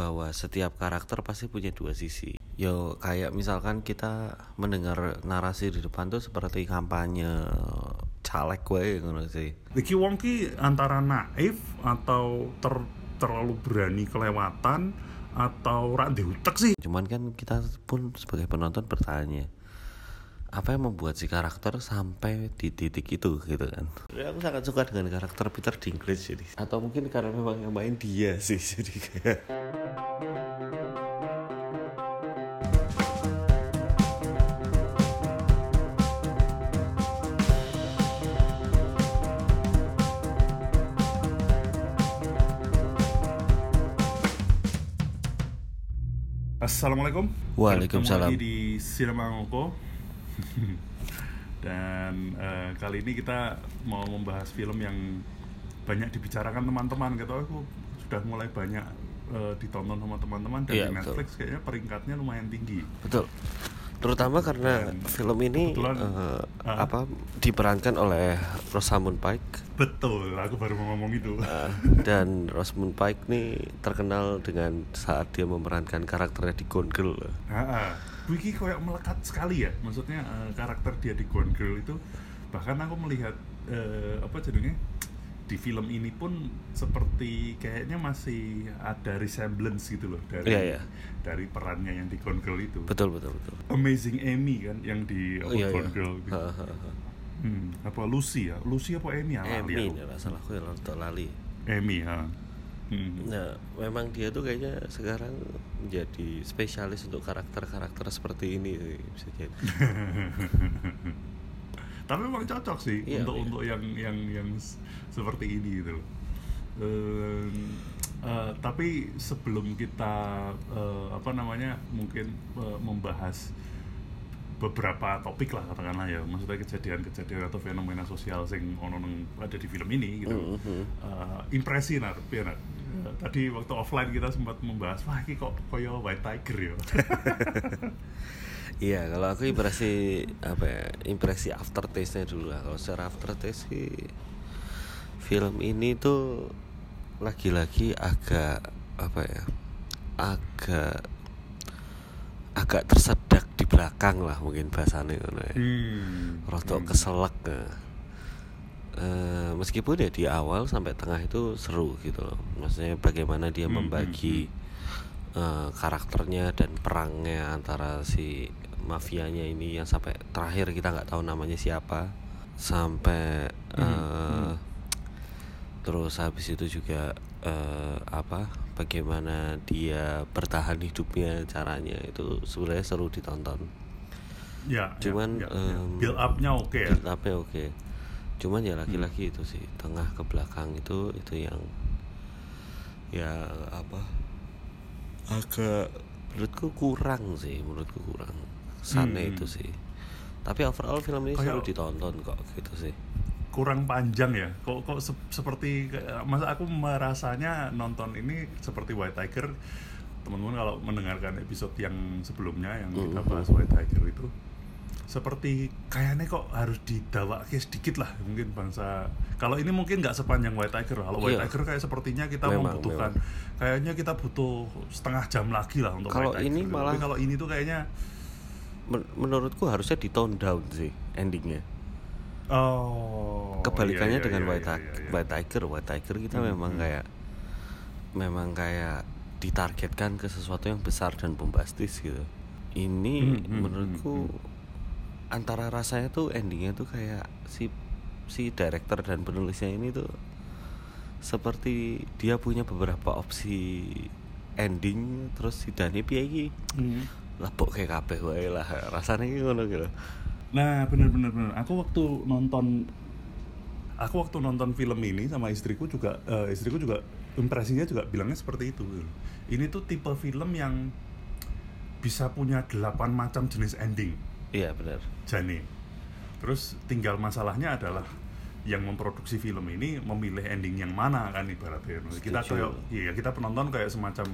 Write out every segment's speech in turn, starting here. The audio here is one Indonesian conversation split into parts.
bahwa setiap karakter pasti punya dua sisi. Yo kayak misalkan kita mendengar narasi di depan tuh seperti kampanye caleg gue ngono sih. Iki wong ki antara naif atau ter, terlalu berani kelewatan atau rak sih. Cuman kan kita pun sebagai penonton bertanya, apa yang membuat si karakter sampai di titik itu gitu kan ya, aku sangat suka dengan karakter Peter Dinklage jadi atau mungkin karena memang yang main dia sih jadi kayak Assalamualaikum. Waalaikumsalam. Ketemu lagi di Cinema Ngoko. Dan uh, kali ini kita mau membahas film yang banyak dibicarakan teman-teman. Gitu aku sudah mulai banyak uh, ditonton sama teman-teman dan Iya, di betul. Netflix kayaknya peringkatnya lumayan tinggi. betul terutama karena Dan film ini kebetulan, eh, ah. apa diperankan oleh Rosamund Pike Betul, aku baru mau ngomong itu. Eh, dan Rosamund Pike nih terkenal dengan saat dia memerankan karakternya di Gone Girl Heeh. Wiki kayak melekat sekali ya. Maksudnya eh, karakter dia di Gone Girl itu bahkan aku melihat eh, apa jadinya di film ini pun seperti kayaknya masih ada resemblance gitu loh dari Iya, iya. dari perannya yang di Gone Girl itu. betul betul betul Amazing Amy kan yang di apa, Oh, iya, Gone iya. Girl gitu. Ha, ha, ha. Hmm, apa Lucy ya? Lucy apa Amy ya? Amy ya salah aku ya lali Amy ha. Hmm. Nah, memang dia tuh kayaknya sekarang menjadi spesialis untuk karakter-karakter seperti ini sih, bisa jadi. tapi memang cocok sih Iya, untuk iya. untuk yang yang yang seperti ini gitu loh. Eh, tapi sebelum kita eh, apa namanya mungkin eh, membahas beberapa topik lah katakanlah ya maksudnya kejadian-kejadian atau fenomena sosial sing ono ada di film ini gitu Mhm. Eh, impresi nar piye, Tadi waktu offline kita sempat membahas wah ini kok koyo white tiger ya Iya, kalau aku impresi apa ya, impresi aftertaste-nya dulu lah. Kalau secara aftertaste sih film ini tuh lagi-lagi agak apa ya? Agak agak tersedak di belakang lah mungkin bahasanya ngono ya. hmm. Rotok Hmm. keselak ya. Eh, meskipun ya di awal sampai tengah itu seru gitu loh. Maksudnya bagaimana dia Hmm, membagi eh, karakternya dan perangnya antara si mafianya ini yang sampai terakhir kita nggak tahu namanya siapa. Sampai Hmm, eh, terus habis itu juga eh, apa bagaimana dia bertahan hidupnya caranya itu sebenarnya seru ditonton. Ya Cuman, ya, ya, ya. build up-nya oke ya. build up-nya oke cuman ya lagi-lagi itu sih tengah ke belakang itu itu yang ya apa agak menurutku kurang sih menurutku kurang. Sana Hmm. itu sih. Tapi overall film ini seru Kayak- ditonton kok gitu sih. kurang panjang ya? Kok kok se- seperti masa aku merasanya nonton ini seperti White Tiger. Teman-teman kalau mendengarkan episode yang sebelumnya yang kita Mhm. bahas White Tiger itu seperti kayaknya kok harus didawake sedikit lah mungkin bangsa kalau ini mungkin nggak sepanjang White Tiger kalau White Iya. Tiger kayak sepertinya kita Memang, membutuhkan kayaknya kita butuh setengah jam lagi lah untuk Kalau White Tiger ini gitu. malah- tapi kalau ini tuh kayaknya Men- menurutku harusnya di tone down sih endingnya oh kebalikannya iya, iya, dengan iya, White, iya, iya, iya. White Tiger White Tiger kita Hmm, memang hmm. kayak memang kayak ditargetkan ke sesuatu yang besar dan bombastis gitu ini Hmm, hmm, menurutku hmm, antara rasanya tuh endingnya tuh kayak si si director dan penulisnya ini tuh seperti dia punya beberapa opsi ending terus si Dani piye iki Hmm. lapuk kayak kabeh wae lah rasanya iki ngono gitu Nah, bener bener bener. Aku waktu nonton, aku waktu nonton film ini sama istriku juga, eh, istriku juga impresinya juga bilangnya seperti itu. Ini tuh tipe film yang bisa punya delapan macam jenis ending, iya benar Jani. Terus tinggal masalahnya adalah yang memproduksi film ini memilih ending yang mana kan ibaratnya. Kita Setuju. kayak, iya kita penonton kayak semacam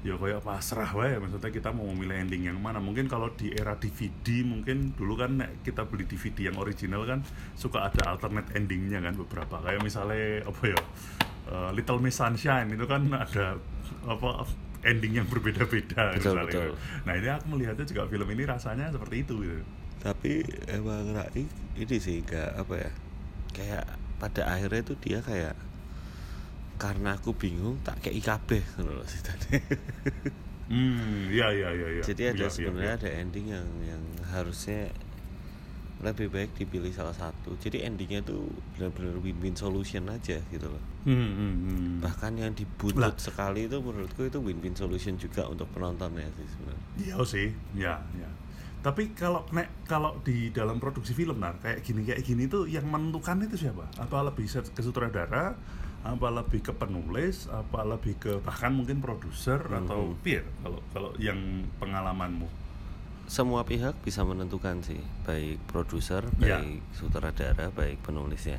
ya kayak pasrah wae maksudnya kita mau memilih ending yang mana mungkin kalau di era DVD mungkin dulu kan nek kita beli DVD yang original kan suka ada alternate endingnya kan beberapa kayak misalnya apa ya eh, Little Miss Sunshine itu kan ada apa ending yang berbeda-beda Betul, misalnya. betul. Nah ini aku melihatnya juga film ini rasanya seperti itu gitu. tapi emang Rai ini sih nggak apa ya kayak pada akhirnya tuh dia kayak karena aku bingung tak kayak IKB loh sih tadi. Hmm, iya iya iya. iya. Jadi ada iya, sebenarnya iya. ada ending yang yang harusnya lebih baik dipilih salah satu. Jadi endingnya tuh benar-benar win-win solution aja gitu loh. Hmm, hmm, hmm. Bahkan yang Lah. dibuntut sekali itu menurutku itu win-win solution juga untuk penontonnya sih sebenarnya. Iya sih, ya, ya. Tapi kalau nek kalau di dalam produksi film nah kayak gini kayak gini tuh yang menentukan itu siapa? Apa lebih ke sutradara, apa lebih ke penulis, apa lebih ke bahkan mungkin produser atau Mhm. peer kalau kalau yang pengalamanmu? Semua pihak bisa menentukan sih, baik produser, Ya. baik sutradara, baik penulisnya.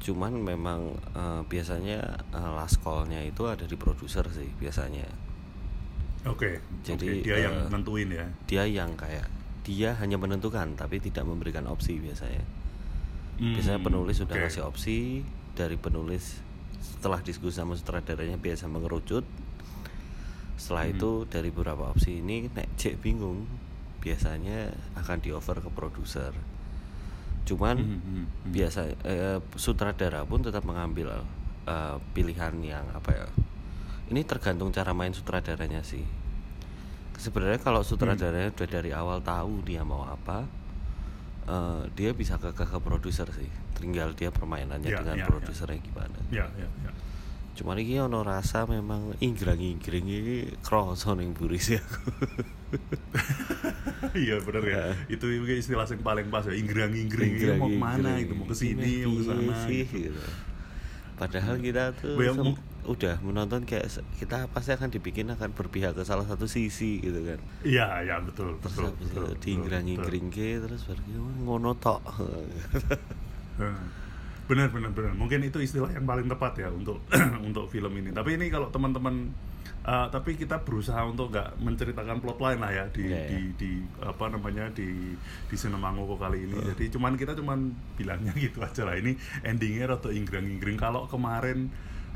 Cuman memang eh, biasanya eh, last call-nya itu ada di produser sih biasanya. Oke, Jadi, oke, dia yang eh, nentuin ya. dia yang kayak dia hanya menentukan tapi tidak memberikan opsi biasanya. Biasanya Hmm, penulis sudah oke. ngasih opsi dari penulis setelah diskusi sama sutradaranya biasa mengerucut. Setelah Hmm. itu dari beberapa opsi ini nek cek bingung biasanya akan di over ke produser. Cuman Hmm, hmm, hmm. biasa eh, sutradara pun tetap mengambil eh, pilihan yang apa ya ini tergantung cara main sutradaranya sih sebenarnya kalau sutradaranya udah dari awal tahu dia mau apa eh, dia bisa ke ke, ke produser sih tinggal dia permainannya Ya, dengan ya, ya. produsernya gimana Ya, ya, ya. Cuman ini ono rasa memang inggrang-inggring ini kroso ning buris ya aku Iya bener ya. Itu istilah yang paling pas ya. Inggrang-inggring ini mau ke mana gitu, mau ke sini, mau ke sana. sih gitu. gitu. Padahal kita tuh udah menonton kayak kita pasti akan dibikin akan berpihak ke salah satu sisi gitu kan. Iya, iya betul, Terus betul. habis betul, itu ke terus baru "Oh, ngono tok. betul. Benar, benar, benar. Mungkin itu istilah yang paling tepat ya untuk untuk film ini. Tapi ini kalau teman-teman eh, tapi kita berusaha untuk nggak menceritakan plotline lah ya di, iya. di di apa namanya di di Sinemangoko kali ini. Jadi cuman kita cuman bilangnya gitu aja lah. Ini endingnya rada inggrang-inggring. Kalau kemarin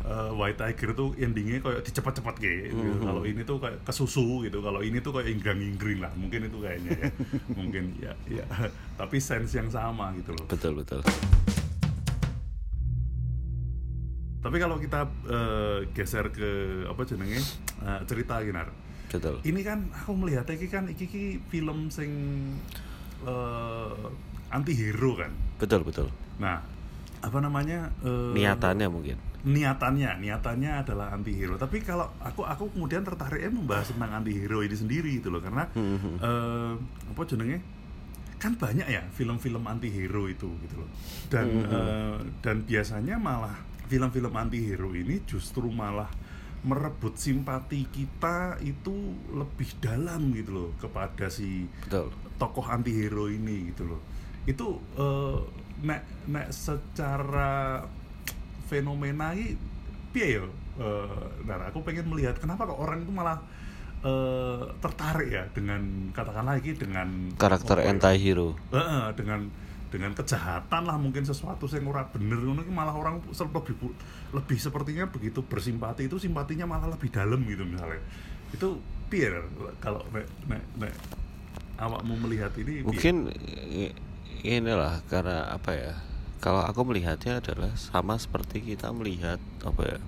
eh, White Tiger tuh endingnya kayak dicepat-cepat kayak gitu. Mhm. Kalau ini tuh kayak kesusu gitu. Kalau ini tuh kayak inggrang-inggring lah. Mungkin itu kayaknya ya. Mungkin ya, ya. Tapi sense yang sama gitu loh. betul betul. Tapi kalau kita eh, geser ke apa jenenge eh, cerita Ginar. Betul. Ini kan aku melihat iki kan iki, iki film sing anti hero kan. Betul betul. Nah, apa namanya? eh, Niatannya mungkin. niatannya niatannya adalah anti hero tapi kalau aku aku kemudian tertariknya membahas tentang anti hero ini sendiri gitu loh karena Mhm. eh, apa jenenge kan banyak ya film-film anti hero itu gitu loh dan Mhm. eh, dan biasanya malah film-film anti hero ini justru malah merebut simpati kita itu lebih dalam gitu loh kepada si Betul. tokoh anti hero ini gitu loh itu eh, nek nek secara fenomena ini piye ya nah aku pengen melihat kenapa kok orang itu malah eh, tertarik ya dengan katakanlah lagi dengan Karakter ya? anti hero. Heeh, dengan dengan kejahatan lah mungkin sesuatu yang ora bener ngono malah orang se- lebih lebih sepertinya begitu bersimpati itu simpatinya malah lebih dalam gitu misalnya itu piye kalau nek nek nek awakmu melihat ini? Mungkin inilah karena apa ya? Kalau aku melihatnya adalah sama seperti kita melihat apa ya?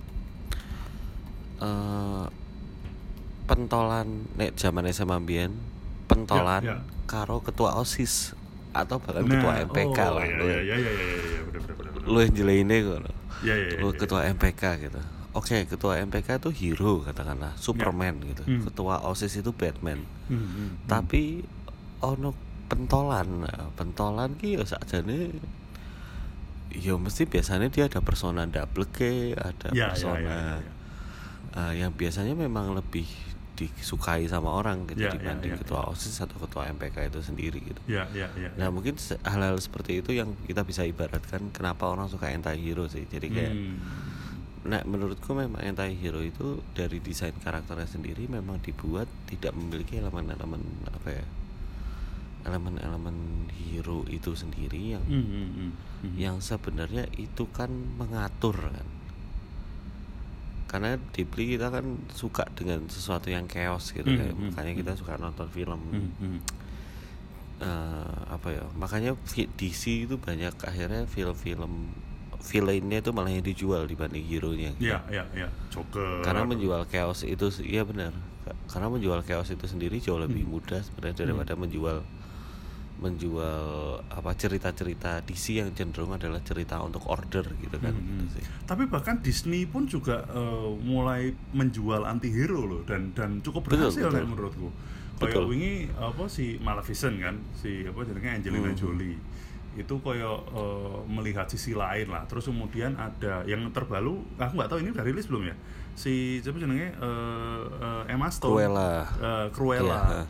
eh pentolan nek zaman SMA mbiyen pentolan Ya, ya. karo ketua OSIS atau bahkan Nah, ketua MPK oh, lah. iya, lu- iya iya iya iya iya bener bener bener bener. Lu yang jelainnya ngono. Iya, iya, Lu iya, ketua MPK gitu. Oke, ketua MPK itu hero katakanlah, Superman gitu. Hmm. Ketua OSIS itu Batman. Hmm, hmm, hmm. Tapi ono pentolan. Nah, pentolan ki ya sakjane ya mesti biasanya dia ada persona double K, ada Ya, ya, persona ya, ya, ya. eh, yang biasanya memang lebih disukai sama orang gitu Ya, ya, dibanding ya, ketua OSIS atau ketua MPK itu sendiri gitu. ya ya ya Nah mungkin hal-hal seperti itu yang kita bisa ibaratkan kenapa orang suka anti hero sih. Jadi kayak, Hmm. nah menurutku memang anti hero itu dari desain karakternya sendiri memang dibuat tidak memiliki elemen-elemen apa ya, elemen-elemen hero itu sendiri yang hmm, hmm. yang sebenarnya itu kan mengatur kan. Karena deeply kita kan suka dengan sesuatu yang chaos gitu Hmm, kayak hmm, makanya kita suka nonton film Hmm, hmm. Eh, apa ya makanya DC itu banyak akhirnya film-film villainnya itu malah yang dijual dibanding hero-nya Iya, iya, iya. Joker. karena menjual chaos itu iya benar Ka- karena menjual chaos itu sendiri jauh lebih Hmm. mudah sebenarnya daripada menjual menjual apa cerita-cerita DC yang cenderung adalah cerita untuk order gitu kan Hmm, gitu hmm. sih. Tapi bahkan Disney pun juga eh, mulai menjual antihero loh dan dan cukup Betul, berhasil betul. ya menurutku. Kayak Betul. wingi apa si Maleficent kan, si apa jenenge Angelina Hmm. Jolie. Itu kayak eh, melihat sisi lain lah. Terus kemudian ada yang terbaru, aku nggak tahu ini udah rilis belum ya. Si siapa jenenge eh, eh, Emma Stone. Cruella. Eh, Cruella. Ha.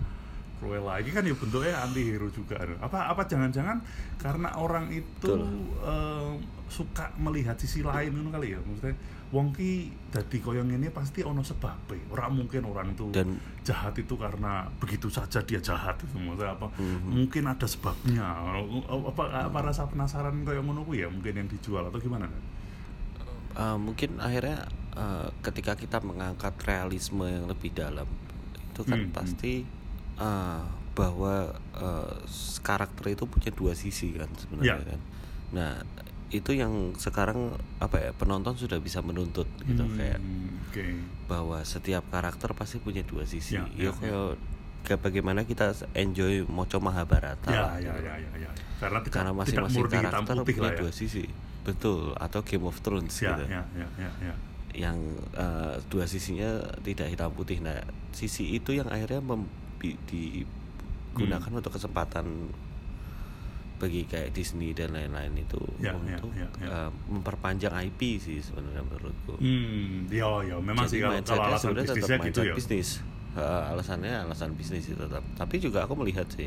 Cruella. Ini kan ya bentuknya antihero juga apa apa jangan-jangan karena orang itu eh, suka melihat sisi lain ngono kali ya? Maksudnya wong ki dadi koyo ngene pasti ono sebabnya ora mungkin orang itu Dan- jahat itu karena begitu saja dia jahat itu maksudnya apa? Mhm. mungkin ada sebabnya. Apa apa rasa penasaran koyo ngono ya? Mungkin yang dijual atau gimana Eh, mungkin akhirnya eh, ketika kita mengangkat realisme yang lebih dalam itu kan Hmm, hmm. Eh, bahwa s- karakter itu punya dua sisi kan sebenarnya Ya. kan. Nah itu yang sekarang apa ya penonton sudah bisa menuntut gitu Hmm, kayak oke. bahwa setiap karakter pasti punya dua sisi. Ya, ya, ya, kayak kayak bagaimana kita enjoy moco Mahabharata ya lah, ya gitu. ya ya ya. Karena tidak, karena masing-masing karakter putih punya ya. dua sisi. Betul atau Game of Thrones ya, gitu. ya ya ya ya. Yang eh, dua sisinya tidak hitam putih. Nah sisi itu yang akhirnya mem- di- digunakan Hmm. untuk kesempatan bagi kayak Disney dan lain-lain itu Ya, ya, untuk ya, ya. eh, memperpanjang IP sih sebenarnya menurutku Hmm, yo yo memang Jadi sih kalau, kalau alasan sebenarnya tetap bisnisnya gitu ya. bisnis Eh, alasannya alasan bisnis sih tetap tapi juga aku melihat sih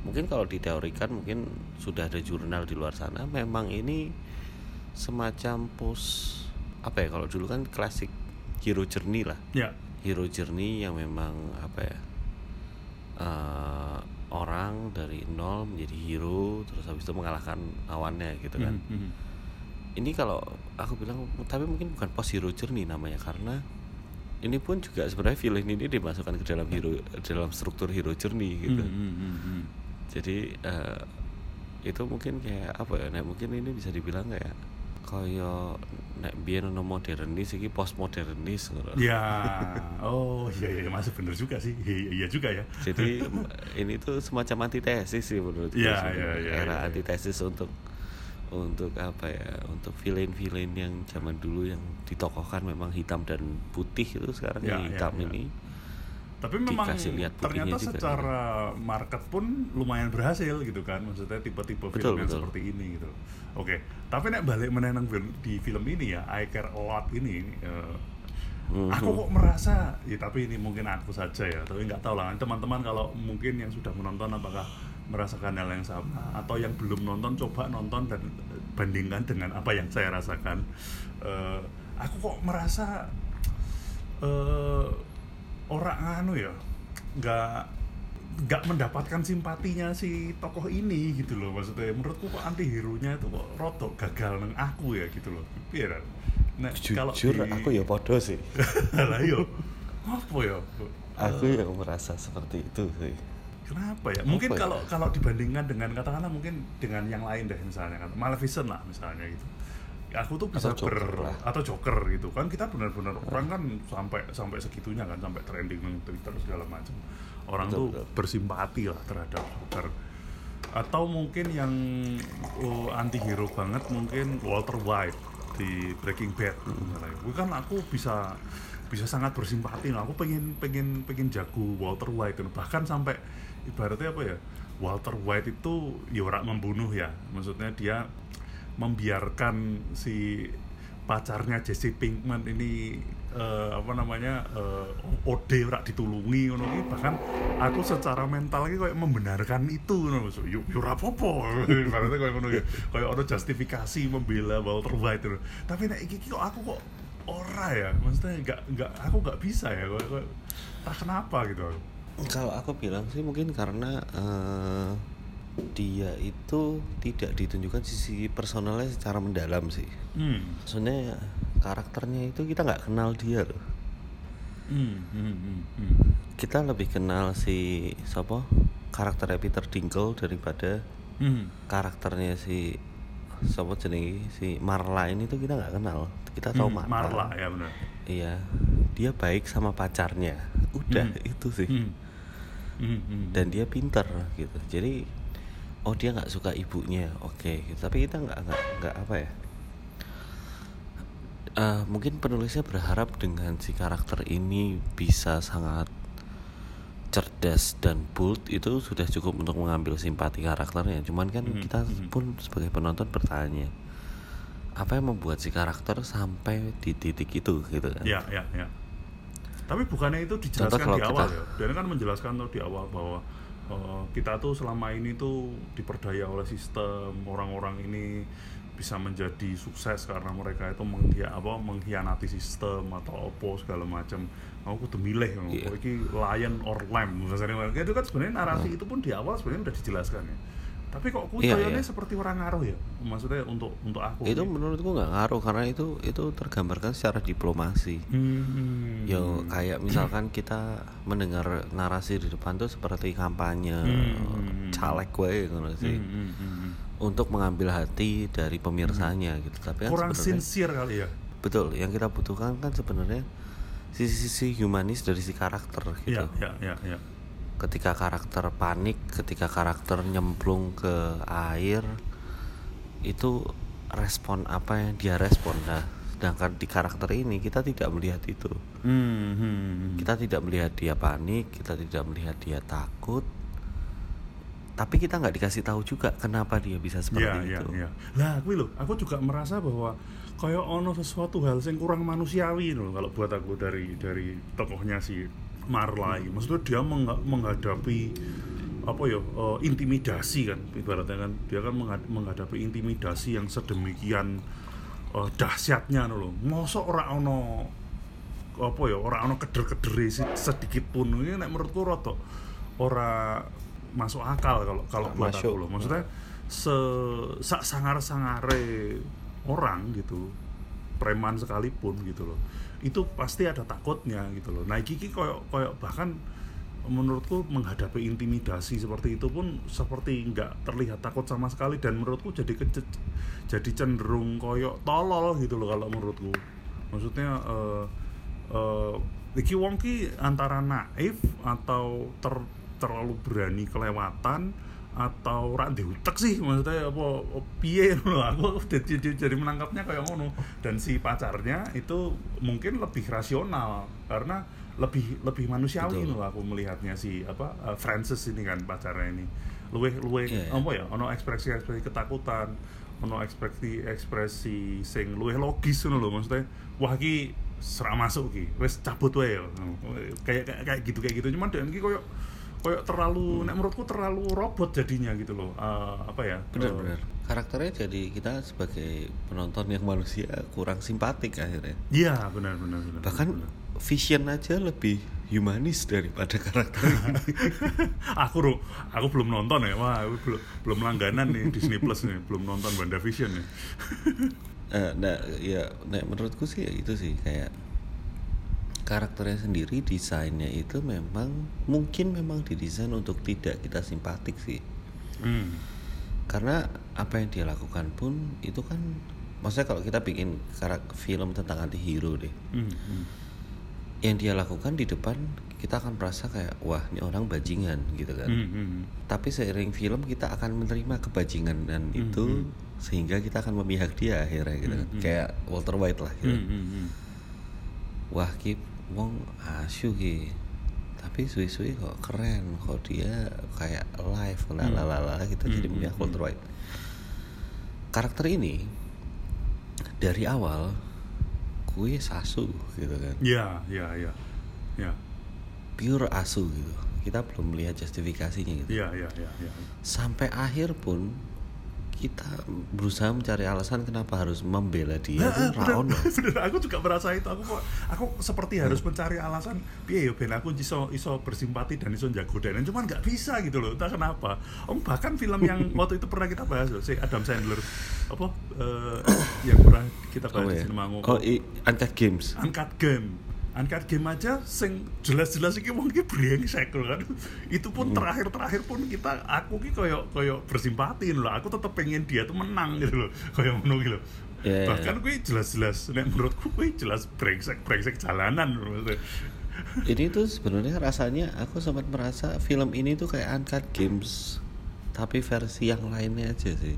mungkin kalau diteorikan mungkin sudah ada jurnal di luar sana memang ini semacam post apa ya kalau dulu kan klasik hero journey lah Ya. hero journey yang memang apa ya eh, orang dari nol menjadi hero terus habis itu mengalahkan lawannya gitu kan Mhm, mhm. ini kalau aku bilang tapi mungkin bukan post hero journey namanya karena ini pun juga sebenarnya villain ini dimasukkan ke dalam hero dalam struktur hero journey gitu mhm, mhm. jadi eh, itu mungkin kayak apa ya nek mungkin ini bisa dibilang kayak kaya nek biyen ono modernis iki postmodernis ngono. Ya, oh iya iya masih bener juga sih, iya, iya juga ya. Jadi ini tuh semacam antitesis sih menurut Iya, sebenarnya. iya, iya, Era iya. antitesis untuk untuk apa ya? Untuk villain-villain yang zaman dulu yang ditokohkan memang hitam dan putih itu sekarang Iya, yang iya, hitam iya. ini Tapi memang Dikasih lihat ternyata juga, secara market pun lumayan berhasil gitu kan, maksudnya tipe-tipe Betul, film yang betul. seperti ini gitu. Oke, tapi nek balik menenang film di film ini ya, I Care a Lot ini. Mhm. Aku kok merasa, ya tapi ini mungkin aku saja ya, tapi nggak tahu lah teman-teman kalau mungkin yang sudah menonton apakah merasakan hal yang sama atau yang belum nonton coba nonton dan bandingkan dengan apa yang saya rasakan. Eh, aku kok merasa eh orang anu ya nggak nggak mendapatkan simpatinya si tokoh ini gitu loh maksudnya. Menurutku kok anti hero nya itu kok rotok gagal neng aku ya gitu loh. Iya nah, kalau jujur di- aku ya podo sih. lah yo apa ya? Aku yang merasa seperti itu sih. kenapa ya? Mungkin Apa ya? kalau kalau dibandingkan dengan katakanlah mungkin dengan yang lain deh misalnya. Kan Maleficent lah misalnya gitu aku tuh bisa Atau Joker ber lah. atau Joker gitu kan. Kita benar-benar orang kan sampai sampai segitunya kan sampai trending di Twitter segala macam. Orang Betul, tuh betul. bersimpati lah terhadap Joker. Atau mungkin yang oh, anti hero banget mungkin Walter White di Breaking Bad. Gue kan aku bisa bisa sangat bersimpati nah, aku pengen pengen pengen jago Walter White bahkan sampai ibaratnya apa ya? Walter White itu ya orang membunuh ya. Maksudnya dia membiarkan si pacarnya Jesse Pinkman ini eh, apa namanya eh, OD ora ditulungi ngono bahkan aku secara mental iki kayak membenarkan itu ngono ora apa-apa. Ibaratnya kayak ngono ya kayak ono justifikasi membela Walter White ngono. tapi nek iki kok aku kok ora ya? Maksudnya nggak nggak aku nggak bisa ya? Kok, kok entah kenapa gitu. Kalau aku bilang sih mungkin karena eh, dia itu tidak ditunjukkan sisi personalnya secara mendalam sih. hmm Maksudnya karakternya itu kita nggak kenal dia loh hmm, hmm, hmm, hmm. kita lebih kenal si siapa karakternya Peter Dinklage daripada Hmm. karakternya si siapa jenenge si Marla ini tuh kita nggak kenal kita tahu Hmm, Marla, Marla ya benar iya dia baik sama pacarnya udah Hmm. itu sih hmm. Hmm, hmm. dan dia pinter gitu jadi oh dia nggak suka ibunya oke gitu. tapi kita nggak nggak nggak apa ya Eh, mungkin penulisnya berharap dengan si karakter ini bisa sangat cerdas dan bold itu sudah cukup untuk mengambil simpati karakternya cuman kan Mhm, kita mhm. pun sebagai penonton bertanya apa yang membuat si karakter sampai di titik itu gitu kan Ya, ya, ya. Tapi bukannya itu dijelaskan di awal kita- ya. Dan kan menjelaskan tuh di awal bahwa eh, kita tuh selama ini tuh diperdaya oleh sistem orang-orang ini bisa menjadi sukses karena mereka itu menghia, apa, mengkhianati sistem atau opo segala macam. Aku kudu milih, Iya. yeah. iki lion or lamb. Misalnya itu kan sebenarnya narasi itu pun di awal sebenarnya udah dijelaskan ya. Tapi kok ku Iya, iya. seperti orang ngaruh ya. Maksudnya untuk untuk aku. itu nih. menurutku nggak ngaruh karena itu itu tergambarkan secara diplomasi Hmm. Yo kayak misalkan kita mendengar narasi di depan tuh seperti kampanye Hmm. caleg gue ngono sih Hmm, hmm, hmm, hmm. untuk mengambil hati dari pemirsanya gitu tapi kan kurang sincere kali ya betul yang kita butuhkan kan sebenarnya sisi-sisi humanis dari si karakter gitu Iya, iya, iya, iya. Ketika karakter panik ketika karakter nyemplung ke air itu respon apa yang dia respon nah. Sedangkan di karakter ini kita tidak melihat itu. Hmm, hmm, kita tidak melihat dia panik kita tidak melihat dia takut. Tapi kita nggak dikasih tahu juga kenapa dia bisa seperti Iya, iya, itu. iya. Lah, aku loh, aku juga merasa bahwa kayak ono sesuatu hal yang kurang manusiawi loh kalau buat aku dari dari tokohnya si Marlai. Maksudnya dia mengha- menghadapi apa ya eh, intimidasi kan ibaratnya kan dia kan mengha- menghadapi intimidasi yang sedemikian eh, dahsyatnya loh. Mosok ora ono apa ya ora ono keder-kedere si- sedikit pun ini nek menurutku rotok ora masuk akal kalau kalau buat masuk. aku loh maksudnya se sangar sangare orang gitu preman sekalipun gitu loh itu pasti ada takutnya gitu loh. Nah iki iki koyo koyo bahkan menurutku menghadapi intimidasi seperti itu pun seperti nggak terlihat takut sama sekali dan menurutku jadi kece- jadi cenderung koyo tolol gitu loh kalau menurutku. Maksudnya eh eh iki wong ki antara naif atau ter, terlalu berani kelewatan atau rak diutek sih maksudnya apa piye? Aku jadi, jadi, menangkapnya kayak ngono. Dan si pacarnya itu mungkin lebih rasional karena lebih lebih manusiawi Betul. loh aku melihatnya si apa eh, Francis ini kan pacarnya ini. Luwe luwe Iya, iya. apa ya ono ekspresi ekspresi ketakutan ono ekspresi ekspresi sing luwe logis lho maksudnya wah ki serak masuk ki wes cabut wae kayak kayak gitu kayak gitu. Cuman dan ki koyo koyo terlalu nek menurutku terlalu robot jadinya gitu loh. Eh, apa ya? Eh, benar-benar karakternya jadi kita sebagai penonton yang manusia kurang simpatik akhirnya. Iya benar benar benar bahkan benar. Vision aja lebih humanis daripada karakter ini. Aku aku belum nonton ya. Wah aku belum belum langganan nih Disney Plus nih. Belum nonton WandaVision nih. Eh, nah ya nah, menurutku sih ya itu sih kayak karakternya sendiri desainnya itu memang mungkin memang didesain untuk tidak kita simpatik sih hmm. karena apa yang dia lakukan pun itu kan maksudnya kalau kita bikin karakter film tentang anti hero deh Hmm. hmm. yang dia lakukan di depan kita akan merasa kayak wah ini orang bajingan gitu kan Hmm, hmm, hmm. tapi seiring film kita akan menerima kebajingan dan Hmm, itu hmm. sehingga kita akan memihak dia akhirnya gitu kan Hmm, kayak Walter White lah gitu Hmm, hmm, wah ki wong asu ki. Tapi suwi-suwi kok keren. Kok dia kayak live lalalala kita Hmm, jadi hmm, memihak hmm. Walter White karakter ini dari awal gue sasu gitu kan? Ya ya ya ya. Pure asu gitu. Kita belum melihat justifikasinya gitu. Ya ya ya ya. Sampai akhir pun kita berusaha mencari alasan kenapa harus membela dia ono. bener, bener, aku juga merasa itu aku kok aku seperti harus mencari alasan piye yo ben aku iso iso bersimpati dan iso jago dan cuman nggak bisa gitu loh entah kenapa om bahkan film yang waktu itu pernah kita bahas loh si Adam Sandler apa eh, yang pernah kita bahas Oh di ya. Cinema. Oh, i, Uncut Games. Uncut Game. Uncut Game aja sing jelas-jelas iki wong iki brengsek kan. Itu pun terakhir-terakhir pun kita aku ki koyo koyo bersimpati loh. Aku tetep pengen dia tuh menang gitu loh. Koyo ngono gitu loh. Ya, ya, Bahkan kuwi jelas-jelas nek menurutku kuwi jelas brengsek-brengsek jalanan loh ini tuh sebenarnya rasanya aku sempat merasa film ini tuh kayak Uncut Games tapi versi yang lainnya aja sih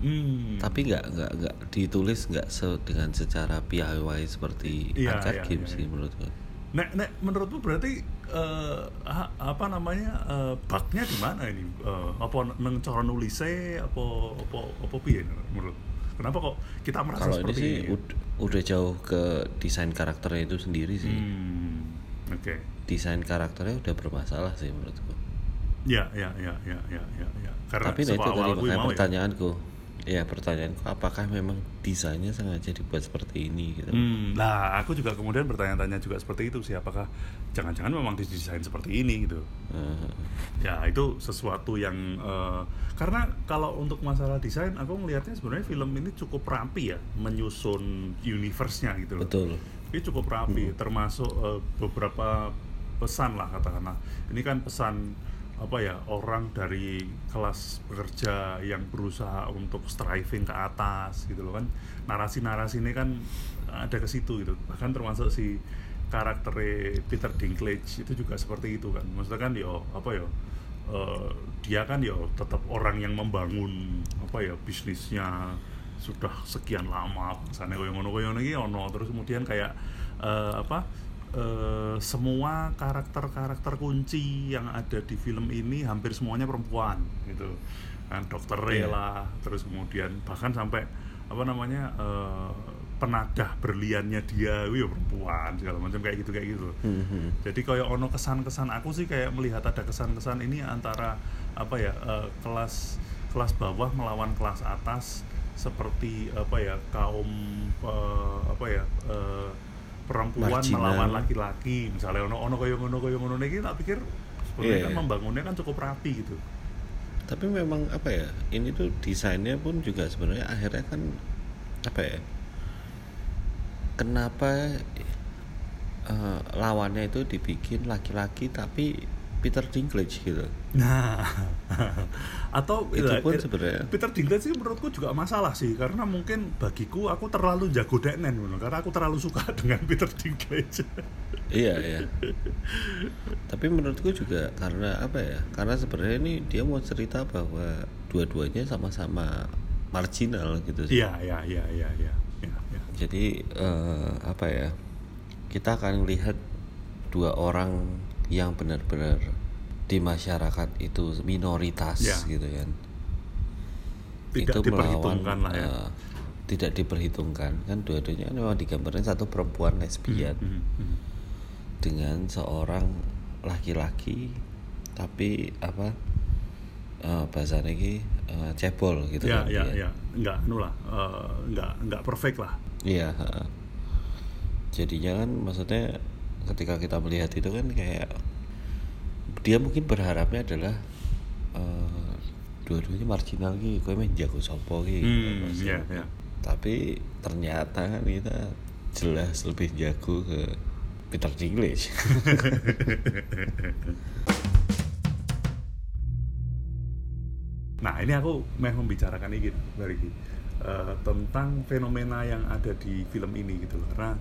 Hmm. tapi nggak nggak nggak ditulis nggak se dengan secara PIY seperti Iya, Uncut iya, Games iya, sih iya. menurutku Nek, nek menurutmu berarti ha- apa namanya eh, bugnya di mana ini? Eh, apa neng cara nulisnya apa apa apa piye menurut? Kenapa kok kita merasa kalau ini seperti sih ini? ud- udah jauh ke desain karakternya itu sendiri sih Hmm, oke. desain karakternya udah bermasalah sih menurutku Ya, ya, ya, ya, ya, ya, ya. Karena tapi nah itu tadi gue makanya ya. Ya pertanyaanku apakah memang desainnya sengaja dibuat seperti ini gitu Hmm, lah aku juga kemudian bertanya-tanya juga seperti itu sih apakah jangan-jangan memang didesain seperti ini gitu. Eh, ya itu sesuatu yang eh, karena kalau untuk masalah desain aku melihatnya sebenarnya film ini cukup rapi ya menyusun universe-nya gitu loh. betul Ini cukup rapi termasuk eh, beberapa pesan lah katakanlah. Ini kan pesan apa ya orang dari kelas pekerja yang berusaha untuk striving ke atas gitu loh kan. Narasi-narasi ini kan ada ke situ gitu. Bahkan termasuk si karakter Peter Dinklage itu juga seperti itu kan. Maksudnya kan yo apa ya eh, dia kan yo tetap orang yang membangun apa ya bisnisnya sudah sekian lama. Misalnya koyo ngono koyo ono. Terus kemudian kayak eh, apa eh, semua karakter-karakter kunci yang ada di film ini hampir semuanya perempuan gitu kan dokter Iya. lah terus kemudian bahkan sampai apa namanya eh, penadah berliannya dia itu ya perempuan segala macam kayak gitu kayak gitu Hmm, hmm. jadi kayak ono kesan-kesan aku sih kayak melihat ada kesan-kesan ini antara apa ya eh, kelas kelas bawah melawan kelas atas seperti apa ya kaum eh, apa ya eh, perempuan Marginal. melawan laki-laki. Misalnya ono ono koyo ngono koyo ngono niki tak pikir sebenarnya Iya, kan membangunnya kan cukup rapi gitu. Tapi memang apa ya ini tuh desainnya pun juga sebenarnya akhirnya kan apa ya kenapa eh, lawannya itu dibikin laki-laki tapi Peter Dinklage gitu Nah, atau Itu ya, pun eh, sebenarnya- Peter Dinklage sih menurutku juga masalah sih karena mungkin bagiku aku terlalu jago ngono, karena aku terlalu suka dengan Peter Dinklage. iya iya tapi menurutku juga karena apa ya karena sebenarnya ini dia mau cerita bahwa dua-duanya sama-sama marginal gitu sih Iya, iya, iya, iya, iya. iya, iya. jadi eh, apa ya kita akan lihat dua orang yang benar-benar di masyarakat itu minoritas Ya. gitu kan Tidak diperhitungkan lah ya. eh, tidak diperhitungkan kan dua-duanya kan memang digambarkan satu perempuan lesbian Hmm, hmm. dengan seorang laki-laki tapi apa eh bahasanya ini eh, cebol gitu Ya, kan ya, ya. Enggak, anu lah, eh, enggak, enggak perfect lah. Iya. heeh. Jadinya kan maksudnya ketika kita melihat itu kan kayak dia mungkin berharapnya adalah eh, dua-duanya marginal gitu, kowe main jago sopo gitu. Hmm, maksudnya. iya, iya. Tapi ternyata kan kita jelas lebih jago ke Peter Dinklage. Nah, ini aku mau membicarakan ini dari eh, tentang fenomena yang ada di film ini gitu loh. Karena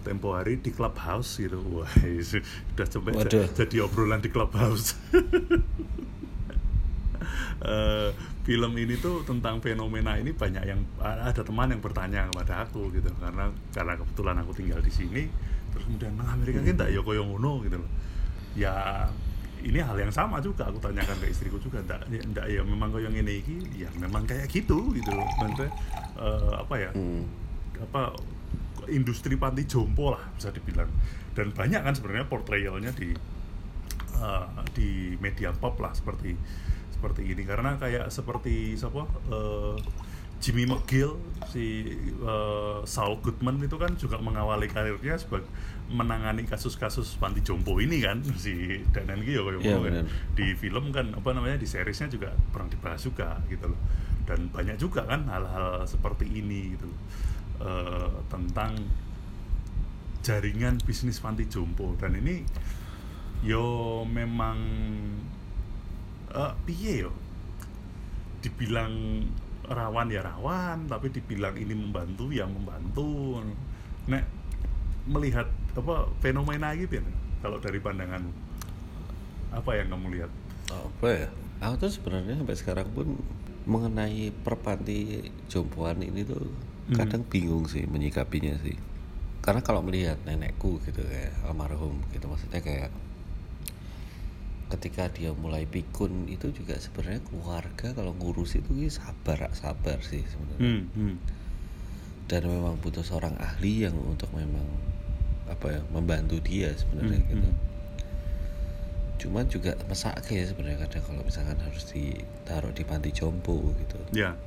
tempo hari di clubhouse gitu, wah sudah sampai Waduh. jadi obrolan di clubhouse. Eh, film ini tuh tentang fenomena ini banyak yang ada teman yang bertanya kepada aku gitu. Karena karena kebetulan aku tinggal di sini terus kemudian nang Amerika kan tak ya koyo ngono? Gitu loh. Ya ini hal yang sama juga aku tanyakan ke istriku juga ndak ndak ya memang ngene iki? Ya memang kayak gitu gitu loh. Maksudnya eh, apa ya? Hmm. apa industri panti jompo lah bisa dibilang dan banyak kan sebenarnya portrayalnya di eh, di media pop lah seperti seperti ini karena kayak seperti siapa eh, Jimmy McGill si eh, Saul Goodman itu kan juga mengawali karirnya sebagai menangani kasus-kasus panti jompo ini kan si dan iki ya kayak Iya, kan. benar. di film kan apa namanya di seriesnya juga pernah dibahas juga gitu loh dan banyak juga kan hal-hal seperti ini gitu loh eh, tentang jaringan bisnis panti jompo. Dan ini yo memang eh piye yo? Dibilang rawan ya rawan tapi dibilang ini membantu ya membantu. Nek melihat apa fenomena gitu ya kalau dari pandanganmu apa yang kamu lihat? Apa ya? Aku tuh sebenarnya sampai sekarang pun mengenai perpanti jompoan ini tuh Hmm. kadang bingung sih menyikapinya sih karena kalau melihat nenekku gitu kayak almarhum gitu maksudnya kayak ketika dia mulai pikun itu juga sebenarnya keluarga kalau ngurus itu ya sabar sabar sih sebenarnya hmm, hmm. dan memang butuh seorang ahli yang untuk memang apa ya membantu dia sebenarnya Hmm, gitu hmm. cuman juga mesake ya sebenarnya kadang kalau misalkan harus ditaruh di panti jompo gitu ya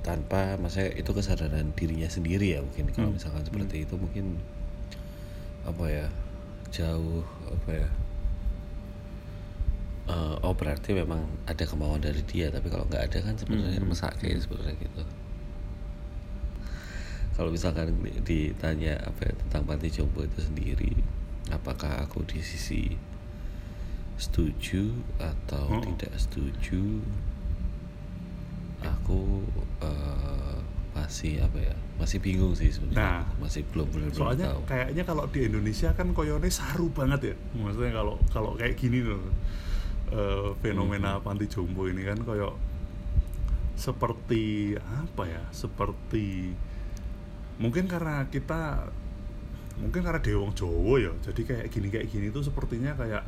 tanpa maksudnya itu kesadaran dirinya sendiri ya mungkin kalau Hmm, misalkan seperti itu mungkin apa ya jauh apa ya eh, oh berarti memang ada kemauan dari dia tapi kalau nggak ada kan sebenarnya Hmm, hmm, mesake sebenarnya gitu. Kalau misalkan di- ditanya apa ya, tentang panti jompo itu sendiri apakah aku di sisi setuju atau Oh. tidak setuju aku eh, masih apa ya masih bingung sih sebenarnya. Nah, masih belum benar-benar soalnya tahu. kayaknya kalau di Indonesia kan koyone saru banget ya. Maksudnya kalau kalau kayak gini loh. Eh, fenomena Hmm. panti jompo ini kan koyok seperti apa ya seperti mungkin karena kita mungkin karena dewong Jowo ya. Jadi kayak gini kayak gini tuh sepertinya kayak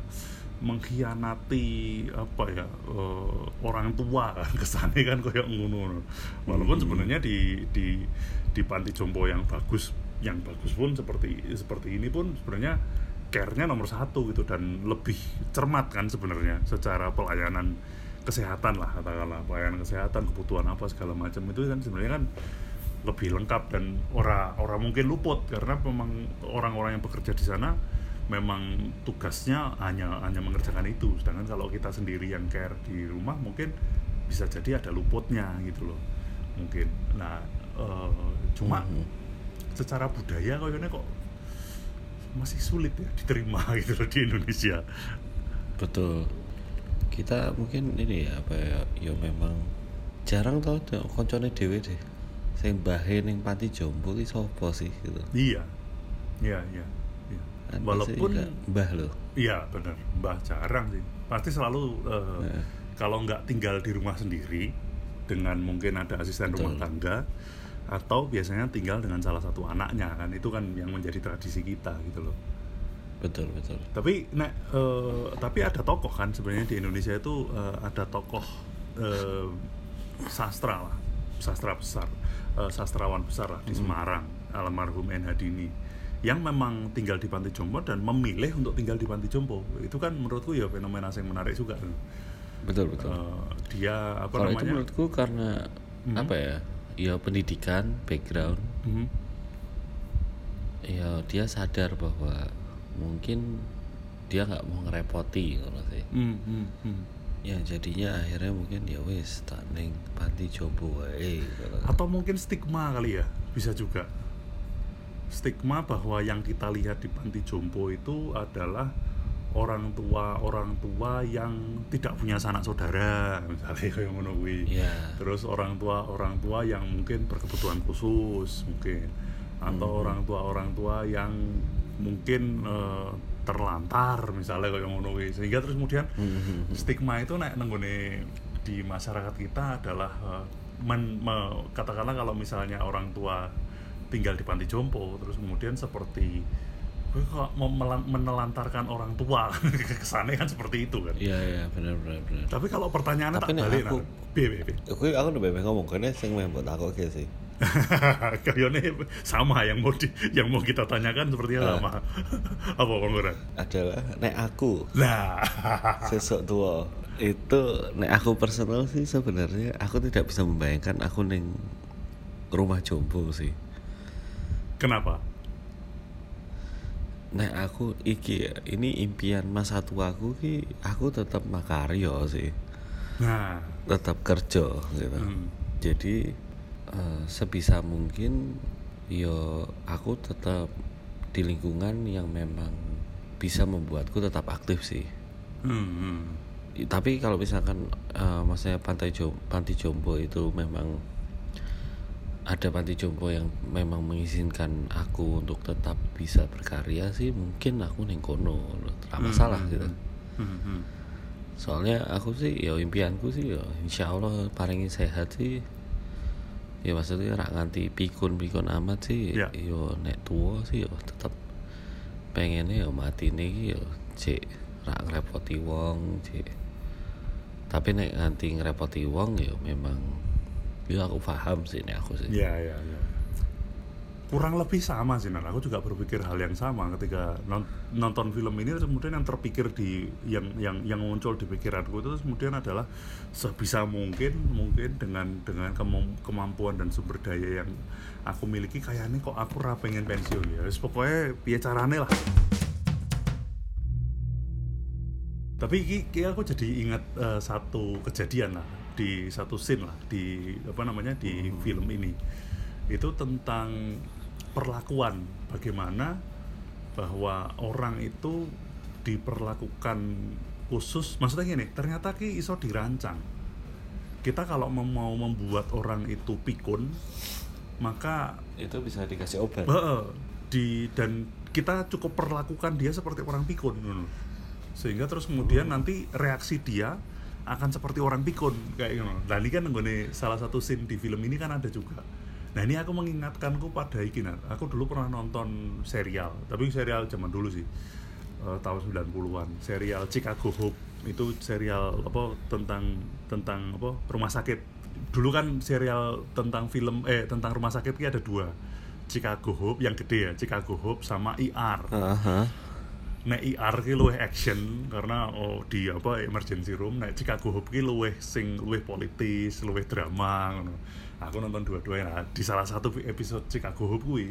mengkhianati apa ya eh, orang tua kan kesannya kan kayak ngono walaupun Hmm. sebenarnya di di di panti jompo yang bagus yang bagus pun seperti seperti ini pun sebenarnya care-nya nomor satu gitu dan lebih cermat kan sebenarnya secara pelayanan kesehatan lah katakanlah pelayanan kesehatan kebutuhan apa segala macam itu kan sebenarnya kan lebih lengkap dan orang orang mungkin luput karena memang orang-orang yang bekerja di sana memang tugasnya hanya hanya mengerjakan itu. Sedangkan kalau kita sendiri yang care di rumah mungkin bisa jadi ada luputnya gitu loh. Mungkin. Nah eh, cuma Mhm. secara budaya kayaknya kok masih sulit ya diterima gitu loh di Indonesia. Betul. Kita mungkin ini ya apa ya ya memang jarang tau koncone dhewe deh. Sing bahe ning panti jompo ki sapa sih gitu? Iya. Iya iya, walaupun mbah loh Iya benar, mbah jarang sih. Pasti selalu eh, Heeh. kalau nggak tinggal di rumah sendiri dengan mungkin ada asisten rumah Betul. tangga atau biasanya tinggal dengan salah satu anaknya kan itu kan yang menjadi tradisi kita gitu loh. betul betul Tapi nek eh, tapi ada tokoh kan sebenarnya di Indonesia itu eh, ada tokoh eh, sastra lah, sastra besar, eh, sastrawan besar lah di Hmm. Semarang, almarhum N Hadini yang memang tinggal di Panti Jompo dan memilih untuk tinggal di Panti Jompo. Itu kan menurutku ya fenomena yang menarik juga. betul betul Eh, dia apa kalau itu namanya? menurutku karena Mhm. apa ya ya pendidikan background Mhm. ya dia sadar bahwa mungkin dia nggak mau ngerepoti kalau sih Hmm, hmm, hmm. ya jadinya akhirnya mungkin ya wis tak ning panti jompo wae gitu. Atau mungkin stigma kali ya, bisa juga. Stigma bahwa yang kita lihat di panti jompo itu adalah orang tua orang tua yang tidak punya sanak saudara, misalnya kayak ngono ya Terus orang tua orang tua yang mungkin berkebutuhan khusus mungkin atau Hmm. orang tua orang tua yang mungkin eh, terlantar misalnya kayak ngono. Sehingga terus kemudian Mhm. stigma itu naik nenggone di masyarakat kita adalah eh, men- me- katakanlah kalau misalnya orang tua tinggal di panti jompo terus kemudian seperti gue kok mau menelantarkan orang tua? Kesannya kan seperti itu kan. Iya iya benar benar benar. Tapi kalau pertanyaannya Tapi tak balik aku-. Piye, piye, piye? aku aku udah bebek ngomong karena sing mau buat aku kayak sih. Kayaknya sama yang mau di- yang mau kita tanyakan sepertinya Ah. sama. Apa bang Goran? adalah nek aku. Nah sesok tua itu nek aku personal sih sebenarnya aku tidak bisa membayangkan aku neng rumah jompo sih kenapa? Nek aku iki ya, ini impian masa tuaku ki aku tetap makaryo sih. Nah. Tetap kerja gitu. Hmm. jadi eh, sebisa mungkin yo aku tetap di lingkungan yang memang bisa membuatku tetap aktif sih. Hmm, hmm. Tapi kalau misalkan eh, maksudnya pantai jom panti jompo itu memang ada panti jompo yang memang mengizinkan aku untuk tetap bisa berkarya sih mungkin aku neng kono tidak masalah Hmm, gitu hmm, hmm. soalnya aku sih ya impianku sih ya insya Allah paling sehat sih ya maksudnya rak nganti pikun pikun amat sih Ya. yo nek tua sih yo tetap pengennya yo mati nih yo cek rak ngerepoti wong cek tapi nek nganti ngerepoti wong yo memang yo aku paham sih nek aku sih Ya, ya, ya. Kurang lebih sama sih, Nan. Aku juga berpikir hal yang sama ketika non- nonton film ini. Terus kemudian yang terpikir di yang yang yang muncul di pikiranku itu terus kemudian adalah sebisa mungkin mungkin dengan dengan kemam- kemampuan dan sumber daya yang aku miliki kayaknya kok aku ra pengen pensiun ya. Wis pokoknya piye carane lah. Tapi iki aku jadi ingat eh, satu kejadian lah di satu scene lah di apa namanya di film ini. Itu tentang perlakuan bagaimana bahwa orang itu diperlakukan khusus maksudnya gini ternyata ki iso dirancang. Kita kalau mau membuat orang itu pikun maka itu bisa dikasih obat. Heeh, di dan kita cukup perlakukan dia seperti orang pikun sehingga terus kemudian nanti reaksi dia akan seperti orang pikun kayak gitu. Nah ini kan nggone salah satu scene di film ini kan ada juga. Nah ini aku mengingatkanku pada iki. Aku dulu pernah nonton serial, tapi serial zaman dulu sih eh, tahun 90-an. Serial Chicago Hope itu serial apa tentang tentang apa rumah sakit. Dulu kan serial tentang film eh tentang rumah sakit ki ada dua. Chicago Hope yang gede ya, Chicago Hope sama IR. Aha. Nek IR ki luwih action karena oh di apa emergency room, nek Chicago Hope ki luwih sing luwih politis, luwih drama ngono. Aku nonton dua-duanya. Nah, di salah satu episode Chicago Hope kuwi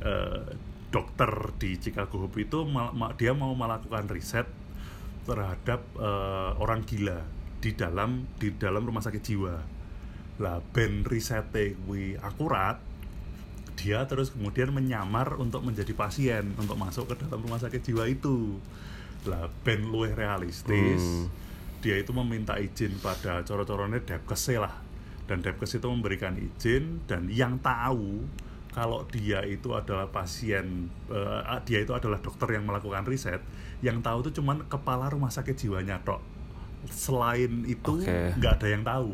eh, dokter di Chicago Hope itu ma- ma- dia mau melakukan riset terhadap eh, orang gila di dalam di dalam rumah sakit jiwa. Lah ben risete kuwi akurat, dia terus kemudian menyamar untuk menjadi pasien untuk masuk ke dalam rumah sakit jiwa itu. Lah ben luwih realistis Hmm. dia itu meminta izin pada coro-corone Depkes lah. Dan Depkes itu memberikan izin dan yang tahu kalau dia itu adalah pasien eh, dia itu adalah dokter yang melakukan riset yang tahu itu cuman kepala rumah sakit jiwanya tok. Selain itu nggak ada yang tahu.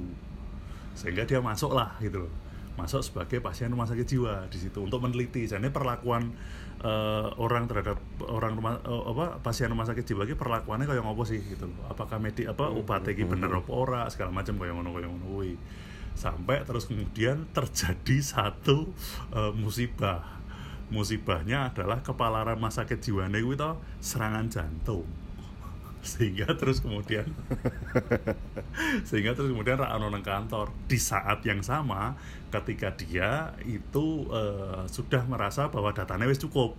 Sehingga dia masuk lah gitu loh masuk sebagai pasien rumah sakit jiwa di situ untuk meneliti. Jadi perlakuan eh, orang terhadap orang rumah eh, apa pasien rumah sakit jiwa ini perlakuannya kayak ngopo sih gitu apakah medik apa obatnya iki bener apa ora segala macam kayak ngono kayak ngono kuwi. sampai terus kemudian terjadi satu eh, musibah. Musibahnya adalah kepala rumah sakit jiwa to serangan jantung sehingga terus kemudian sehingga terus kemudian Ra Ono nang kantor. Di saat yang sama ketika dia itu eh, sudah merasa bahwa datanya wis cukup.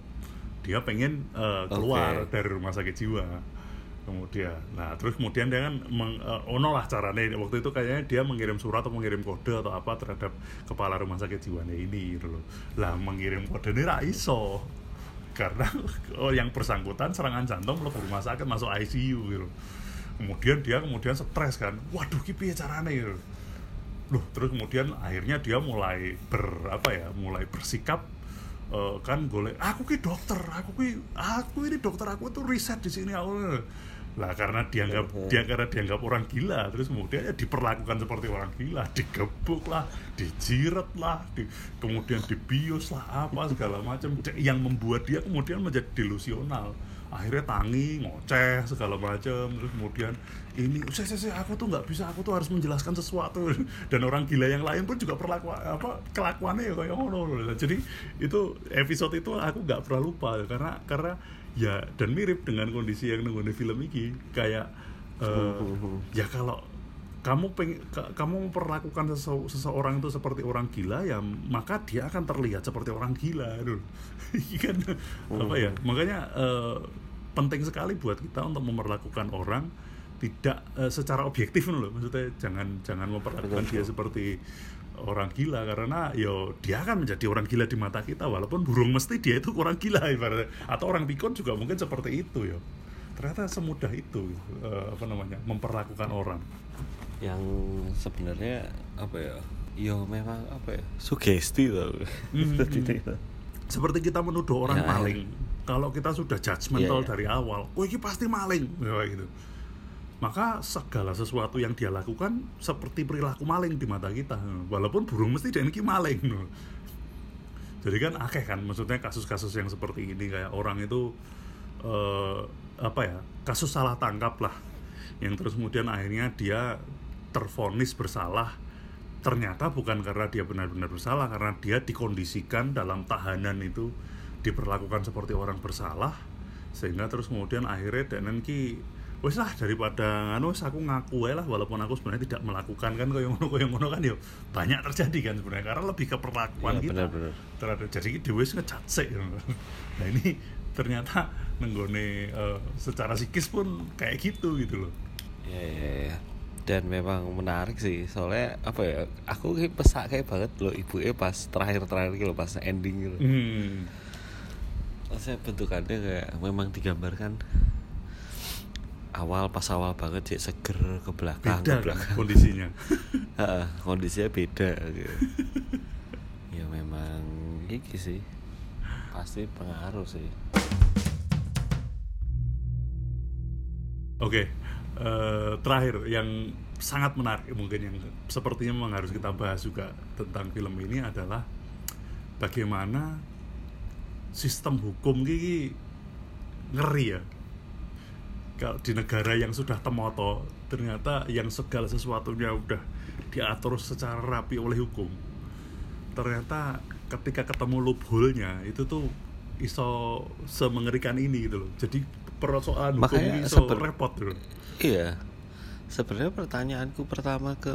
Dia pengen eh, keluar Oke. dari rumah sakit jiwa. Kemudian nah terus kemudian dia kan meng, eh, ono lah caranya waktu itu kayaknya dia mengirim surat atau mengirim kode atau apa terhadap kepala rumah sakit jiwanya ini gitu loh. Lah mengirim kode ini ra iso karena oh, yang bersangkutan serangan jantung mlebu rumah sakit masuk ICU gitu. Kemudian dia kemudian stres kan. Waduh ki piye carane gitu. Loh terus kemudian akhirnya dia mulai ber apa ya mulai bersikap eh, kan golek aku ki dokter aku ki aku ini dokter aku itu riset di sini aku lah karena dianggap dia karena dianggap orang gila terus kemudian ya diperlakukan seperti orang gila digebuk lah dijiret lah di- kemudian dibius lah apa segala macam. Yang membuat dia kemudian menjadi delusional. Akhirnya tangi ngoceh segala macam terus kemudian ini saya saya aku tuh nggak bisa aku tuh harus menjelaskan sesuatu. Dan orang gila yang lain pun juga perlakuan apa kelakuannya ya kayak ngono. Jadi itu episode itu aku nggak pernah lupa karena karena ya dan mirip dengan kondisi yang nunggu di film ini. Kayak eh, ya kalau kamu peng, ka- kamu memperlakukan sese- seseorang itu seperti orang gila ya maka dia akan terlihat seperti orang gila gitu. Ini kan? Apa ya? Makanya eh, penting sekali buat kita untuk memperlakukan orang tidak eh, secara objektif loh. Maksudnya jangan jangan memperlakukan Betul, dia seperti orang gila karena yo dia akan menjadi orang gila di mata kita walaupun burung mesti dia itu orang gila ibaratnya. Atau orang pikun juga mungkin seperti itu yo. Ternyata semudah itu eh, apa namanya memperlakukan orang. Yang sebenarnya apa ya yo memang apa ya sugesti Mhm. Jadi, seperti kita menuduh orang Ya. maling. Kalau kita sudah judgmental Iya, iya. dari awal oh ini pasti maling. Ya, gitu maka segala sesuatu yang dia lakukan seperti perilaku maling di mata kita. Walaupun burung mesti dia ini maling. Jadi kan akeh kan maksudnya kasus-kasus yang seperti ini. Kayak orang itu eh, apa ya kasus salah tangkap lah. Yang terus kemudian akhirnya dia terfonis bersalah. Ternyata bukan karena dia benar-benar bersalah karena dia dikondisikan dalam tahanan itu diperlakukan seperti orang bersalah. Sehingga terus kemudian akhirnya dan ki wes lah daripada anu wes aku ngaku ae lah walaupun aku sebenarnya tidak melakukan kan koyo ngono koyo ngono kan yo banyak terjadi kan sebenarnya karena lebih ke perlakuan Iya, kita benar-benar. terhadap jadi dewe wis ngecat sik gitu. nah ini ternyata nenggone eh, secara psikis pun kayak gitu gitu loh ya, ya, ya. dan memang menarik sih soalnya apa ya aku kayak pesak kayak banget loh ibu pas terakhir-terakhir gitu loh pas ending gitu hmm. Maksudnya bentukannya kayak memang digambarkan awal pas awal banget sih seger ke belakang beda kan ke belakang kondisinya Heeh, kondisinya beda gitu. ya memang iki sih pasti pengaruh sih Oke, eh, terakhir yang sangat menarik mungkin yang sepertinya memang harus kita bahas juga tentang film ini adalah bagaimana sistem hukum ini ngeri ya. Kalau di negara yang sudah temoto, ternyata yang segala sesuatunya udah diatur secara rapi oleh hukum. Ternyata ketika ketemu loophole-nya itu tuh iso semengerikan ini gitu loh. Jadi persoalan hukum Makanya ini iso repot gitu. iya sebenarnya pertanyaanku pertama ke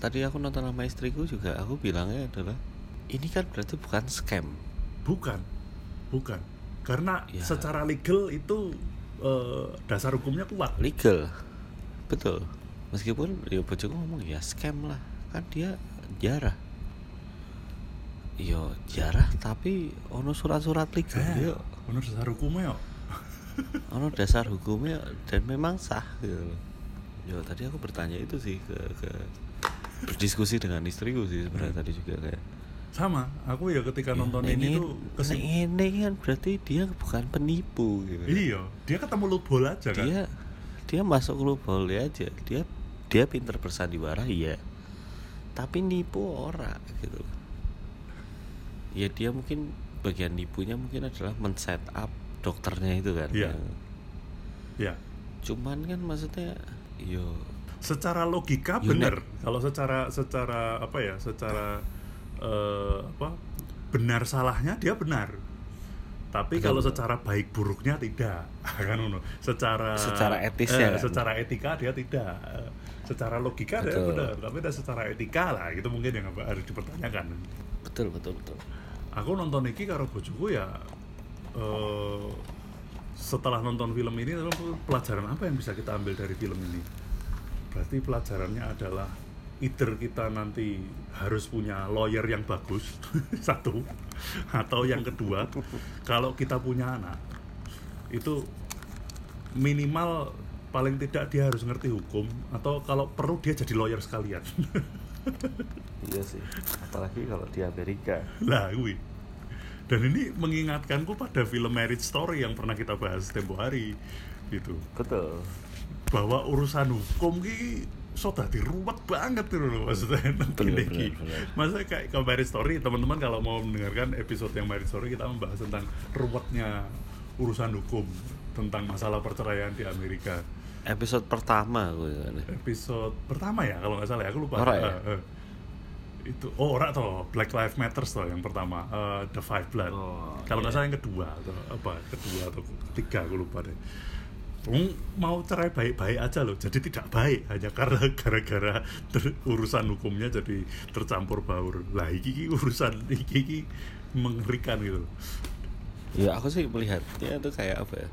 tadi aku nonton sama istriku juga aku bilangnya adalah ini kan berarti bukan scam Bukan, bukan. Karena Ya. secara legal itu eh, dasar hukumnya kuat. legal betul meskipun ya bojoku ngomong ya scam lah kan dia jarah Yo jarah tapi ono surat-surat legal Eh, yo bener dasar hukumnya yo. ono dasar hukumnya dan memang sah gitu loh. Yo tadi aku bertanya itu sih ke, ke berdiskusi dengan istriku sih sebenarnya tadi juga kayak Sama, aku ya ketika ya, nonton nek ini ini- tuh ke sini. ini kan berarti dia bukan penipu gitu. Iya, dia ketemu loophole aja kan. Dia dia masuk loophole aja. Dia dia pinter bersandiwara iya. Tapi nipu ora gitu. Ya dia mungkin bagian nipunya mungkin adalah men-set up dokternya itu kan. Iya. yang- Ya, cuman kan maksudnya yo secara logika benar. Kalau secara secara apa ya? Secara eh, apa? Benar salahnya dia benar. Tapi Betul, kalau betul. secara baik buruknya tidak, kan Uno. Secara Secara etisnya eh, kan? secara etika dia tidak. Secara logika dia Betul. benar, tapi ada secara etika lah itu mungkin yang harus dipertanyakan. betul betul betul. Aku nonton iki karo bojoku ya eh, setelah nonton film ini pelajaran apa yang bisa kita ambil dari film ini? Berarti pelajarannya adalah either kita nanti harus punya lawyer yang bagus satu atau yang kedua kalau kita punya anak itu minimal paling tidak dia harus ngerti hukum atau kalau perlu dia jadi lawyer sekalian Iya sih. Apalagi kalau di Amerika. lah gue dan ini mengingatkanku pada film Marriage Story yang pernah kita bahas tempo hari gitu Betul. bahwa urusan hukum ki so dadi ruwet banget gitu loh maksudnya iki. bener. maksudnya kayak ke Marriage Story teman-teman kalau mau mendengarkan episode yang Marriage Story kita membahas tentang ruwetnya urusan hukum tentang masalah perceraian di Amerika Episode pertama gue kan. episode pertama ya kalau nggak salah ya aku lupa Ora ya? Eh. itu oh ora toh Black Lives Matter toh yang pertama Eh, The Five Blood Oh, kalau nggak iya. salah yang kedua atau apa kedua atau ketiga aku lupa deh mau cerai baik-baik aja loh jadi tidak baik hanya karena gara-gara ter- urusan hukumnya jadi tercampur baur lah iki, iki urusan iki, iki mengerikan gitu. Ya aku sih melihatnya itu kayak apa ya?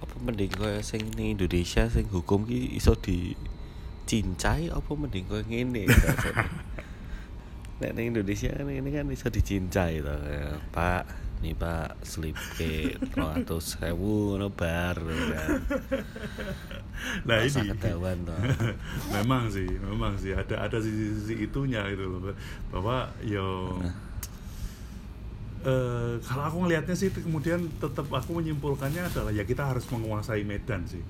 Apa mending koyo sing ning Indonesia sing hukum ki iso dicincai apa mending koyo ngene rasanya. nek ning Indonesia kan ini kan bisa dicincai to ya, Pak nih Pak selipit 200 sewu ngono bar kan. Nah Masa ini. ketahuan toh. Memang sih memang sih. Ada ada sisi-sisi itunya gitu loh bahwa yo eh, kalau aku ngelihatnya sih kemudian tetap aku menyimpulkannya adalah ya kita harus menguasai medan sih.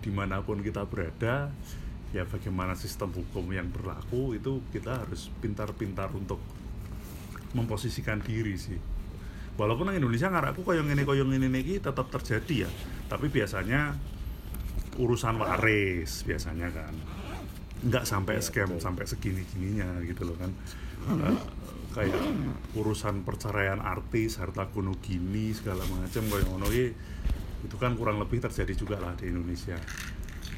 Di mana pun kita berada ya bagaimana sistem hukum yang berlaku itu kita harus pintar-pintar untuk memposisikan diri sih walaupun nang Indonesia ngarakku koyong ini koyong ini iki tetap terjadi ya. Tapi biasanya urusan waris biasanya kan. Nggak sampai Iya, scam sampai segini gininya gitu loh kan. Eh, kayak urusan perceraian artis harta kuno gini segala macam kayak ngono itu kan kurang lebih terjadi juga lah di Indonesia.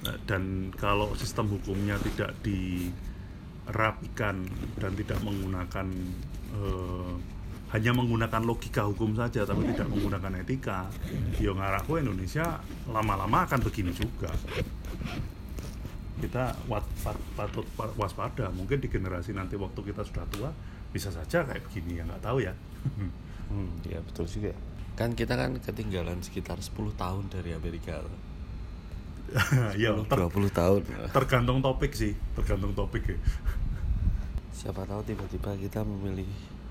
Nah, dan kalau sistem hukumnya tidak dirapikan dan tidak menggunakan eh, hanya menggunakan logika hukum saja tapi tidak menggunakan etika. Yo ngarakku Indonesia lama-lama akan begini juga. Kita wat, pat- patut pa- waspada. Mungkin di generasi nanti waktu kita sudah tua bisa saja kayak begini. Ya nggak tahu ya. Hmm, ya betul juga. Kan kita kan ketinggalan sekitar 10 tahun dari Amerika. Loh. ya 10, ter- 20 tahun. tergantung topik sih tergantung topik ya. Siapa tahu tiba-tiba kita memilih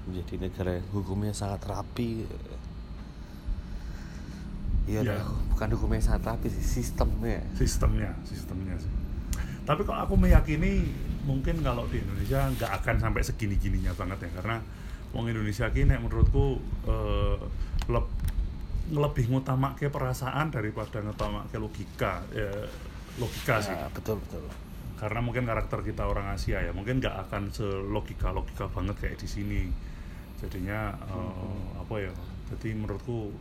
menjadi negara yang hukumnya sangat rapi. Iya Ya. dah, bukan hukumnya sangat rapi sih sistemnya. Sistemnya sistemnya sih. Tapi kok aku meyakini mungkin kalau di Indonesia nggak akan sampai segini gininya banget ya karena wong Indonesia kini menurutku eh, leb, lebih ngutamakke perasaan daripada ngutamakke logika eh, logika sih. Ya, betul betul. Karena mungkin karakter kita orang Asia ya mungkin nggak akan selogika logika banget kayak di sini jadinya eh, apa ya jadi menurutku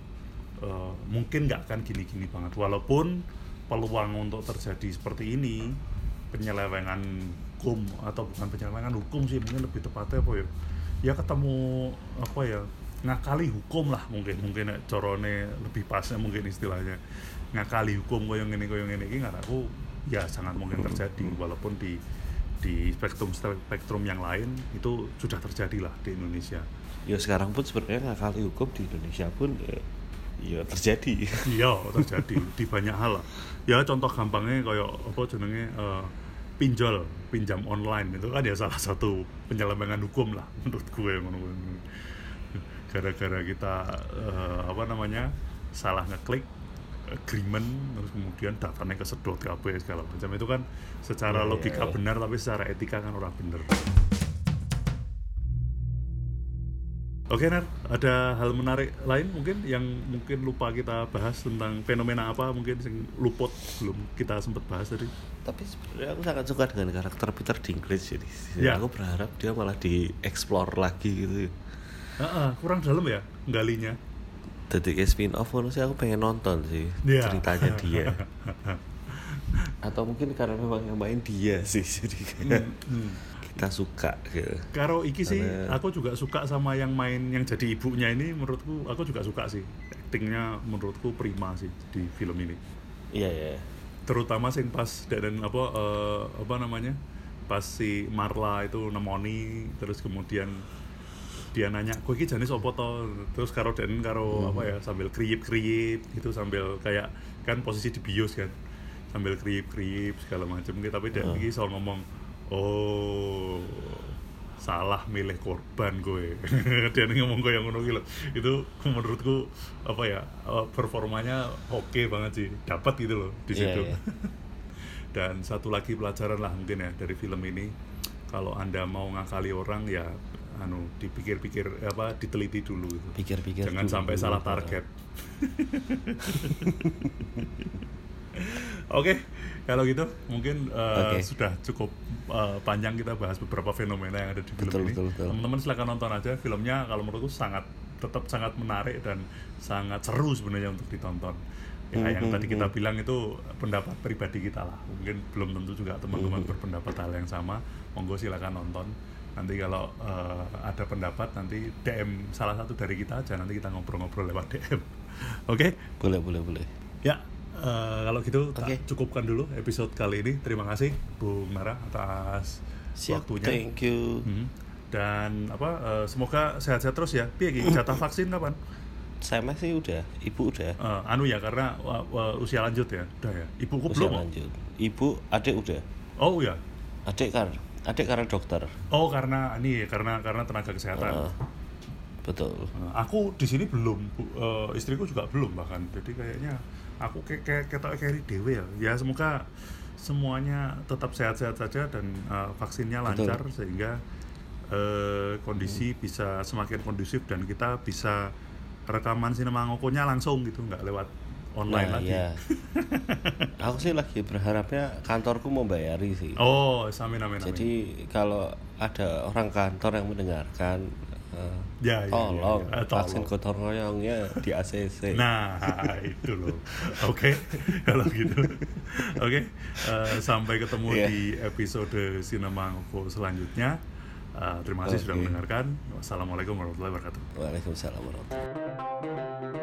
eh, mungkin nggak akan gini-gini banget. Walaupun peluang untuk terjadi seperti ini penyelewengan hukum atau bukan penyelewengan hukum sih mungkin lebih tepatnya apa ya ya ketemu apa ya ngakali hukum lah mungkin. Mungkin corone lebih pasnya mungkin istilahnya. Ngakali hukum koyo ngene koyo ngene iki nggak aku ya sangat mungkin terjadi. Walaupun di di spektrum spektrum yang lain itu sudah terjadi lah di Indonesia ya sekarang pun sebenarnya ngakali hukum di Indonesia pun ya, ya terjadi. Iya terjadi di banyak hal lah. Ya contoh gampangnya kayak apa jenenge eh, pinjol pinjam online. Itu kan ya salah satu penyelewengan hukum lah menurut gue gara-gara kita eh, apa namanya salah ngeklik agreement terus kemudian datanya kesedot kabeh segala macam. Itu kan secara Iya, iya, logika iya. benar tapi secara etika kan orang bener Oke Nar, ada hal menarik lain mungkin yang mungkin lupa kita bahas tentang fenomena apa mungkin yang luput belum kita sempat bahas tadi. tapi sebenarnya aku sangat suka dengan karakter Peter Dinklage jadi Ya. aku berharap dia malah dieksplor lagi gitu Heeh, kurang dalam ya galinya. jadi kayak spin off sih aku pengen nonton sih Iya. ceritanya dia atau mungkin karena memang yang main dia sih jadi kayak Hmm. Kita suka gitu Karo iki sih Karena- aku juga suka sama yang main yang jadi ibunya ini menurutku aku juga suka sih. Aktingnya menurutku prima sih di film ini. iya ya terutama sing pas dan apa eh, apa namanya pas si Marla itu nemoni terus kemudian dia nanya kok iki jenis apa to terus karo dan karo apa ya sambil kriip kriip gitu sambil kayak kan posisi di bios kan sambil kriip kriip segala macam gitu tapi dan Hmm. iki soal ngomong oh salah milih korban gue dia ngomong kayak ngono gitu itu menurutku apa ya eh, performanya oke banget sih dapat gitu loh di Iya, situ iya. dan satu lagi pelajaran lah mungkin ya dari film ini kalau anda mau ngakali orang ya anu dipikir-pikir apa diteliti dulu gitu. pikir-pikir jangan dulu. sampai salah target Oke, kalau gitu mungkin uh, Oke. sudah cukup uh, panjang kita bahas beberapa fenomena yang ada di film Betul, ini. betul, betul. Teman-teman silahkan nonton aja filmnya. Kalau menurutku sangat tetap sangat menarik dan sangat seru sebenarnya untuk ditonton. Ya, yang Mhm, tadi kita mhm. bilang itu pendapat pribadi kita lah. Mungkin belum tentu juga teman-teman Mhm. berpendapat hal yang sama. Monggo silakan nonton. Nanti kalau uh, ada pendapat nanti DM salah satu dari kita aja nanti kita ngobrol-ngobrol lewat DM. Oke? boleh boleh boleh Ya, eh, kalau gitu tak Oke. cukupkan dulu episode kali ini. Terima kasih Bung Nara atas siap. waktunya. thank you. Hmm. dan apa eh, semoga sehat-sehat terus ya. Piye jatah vaksin kapan? Saya masih udah. Ibu udah. Eh, anu ya karena wa- wa- usia lanjut ya. Udah ya. Ibuku usia belum? lanjut. Ibu adik udah. Oh ya adik kan adik karena dokter. Oh karena ini karena karena tenaga kesehatan. Eh, betul. Eh, aku di sini belum Bu. Eh, istriku juga belum bahkan. Jadi kayaknya aku kayak kayak ketok carry dewe ya. Ya semoga semuanya tetap sehat-sehat saja dan eh, vaksinnya Betul. lancar sehingga eh, kondisi bisa semakin kondusif dan kita bisa rekaman sinema ngokonya langsung gitu nggak lewat online nah lagi. ya aku sih lagi berharapnya kantorku mau bayari sih. Oh amin amin. Jadi kalau ada orang kantor yang mendengarkan eh, Ya, ya, ya, tolong ya. Eh, vaksin tolong. gotong royongnya di ACC Nah, itu loh. Oke, kalau gitu. Oke, eh, sampai ketemu Iya. di episode Sinema Ngoko selanjutnya. Eh, terima kasih sudah Oke. mendengarkan. Wassalamualaikum warahmatullahi wabarakatuh. Waalaikumsalam warahmatullahi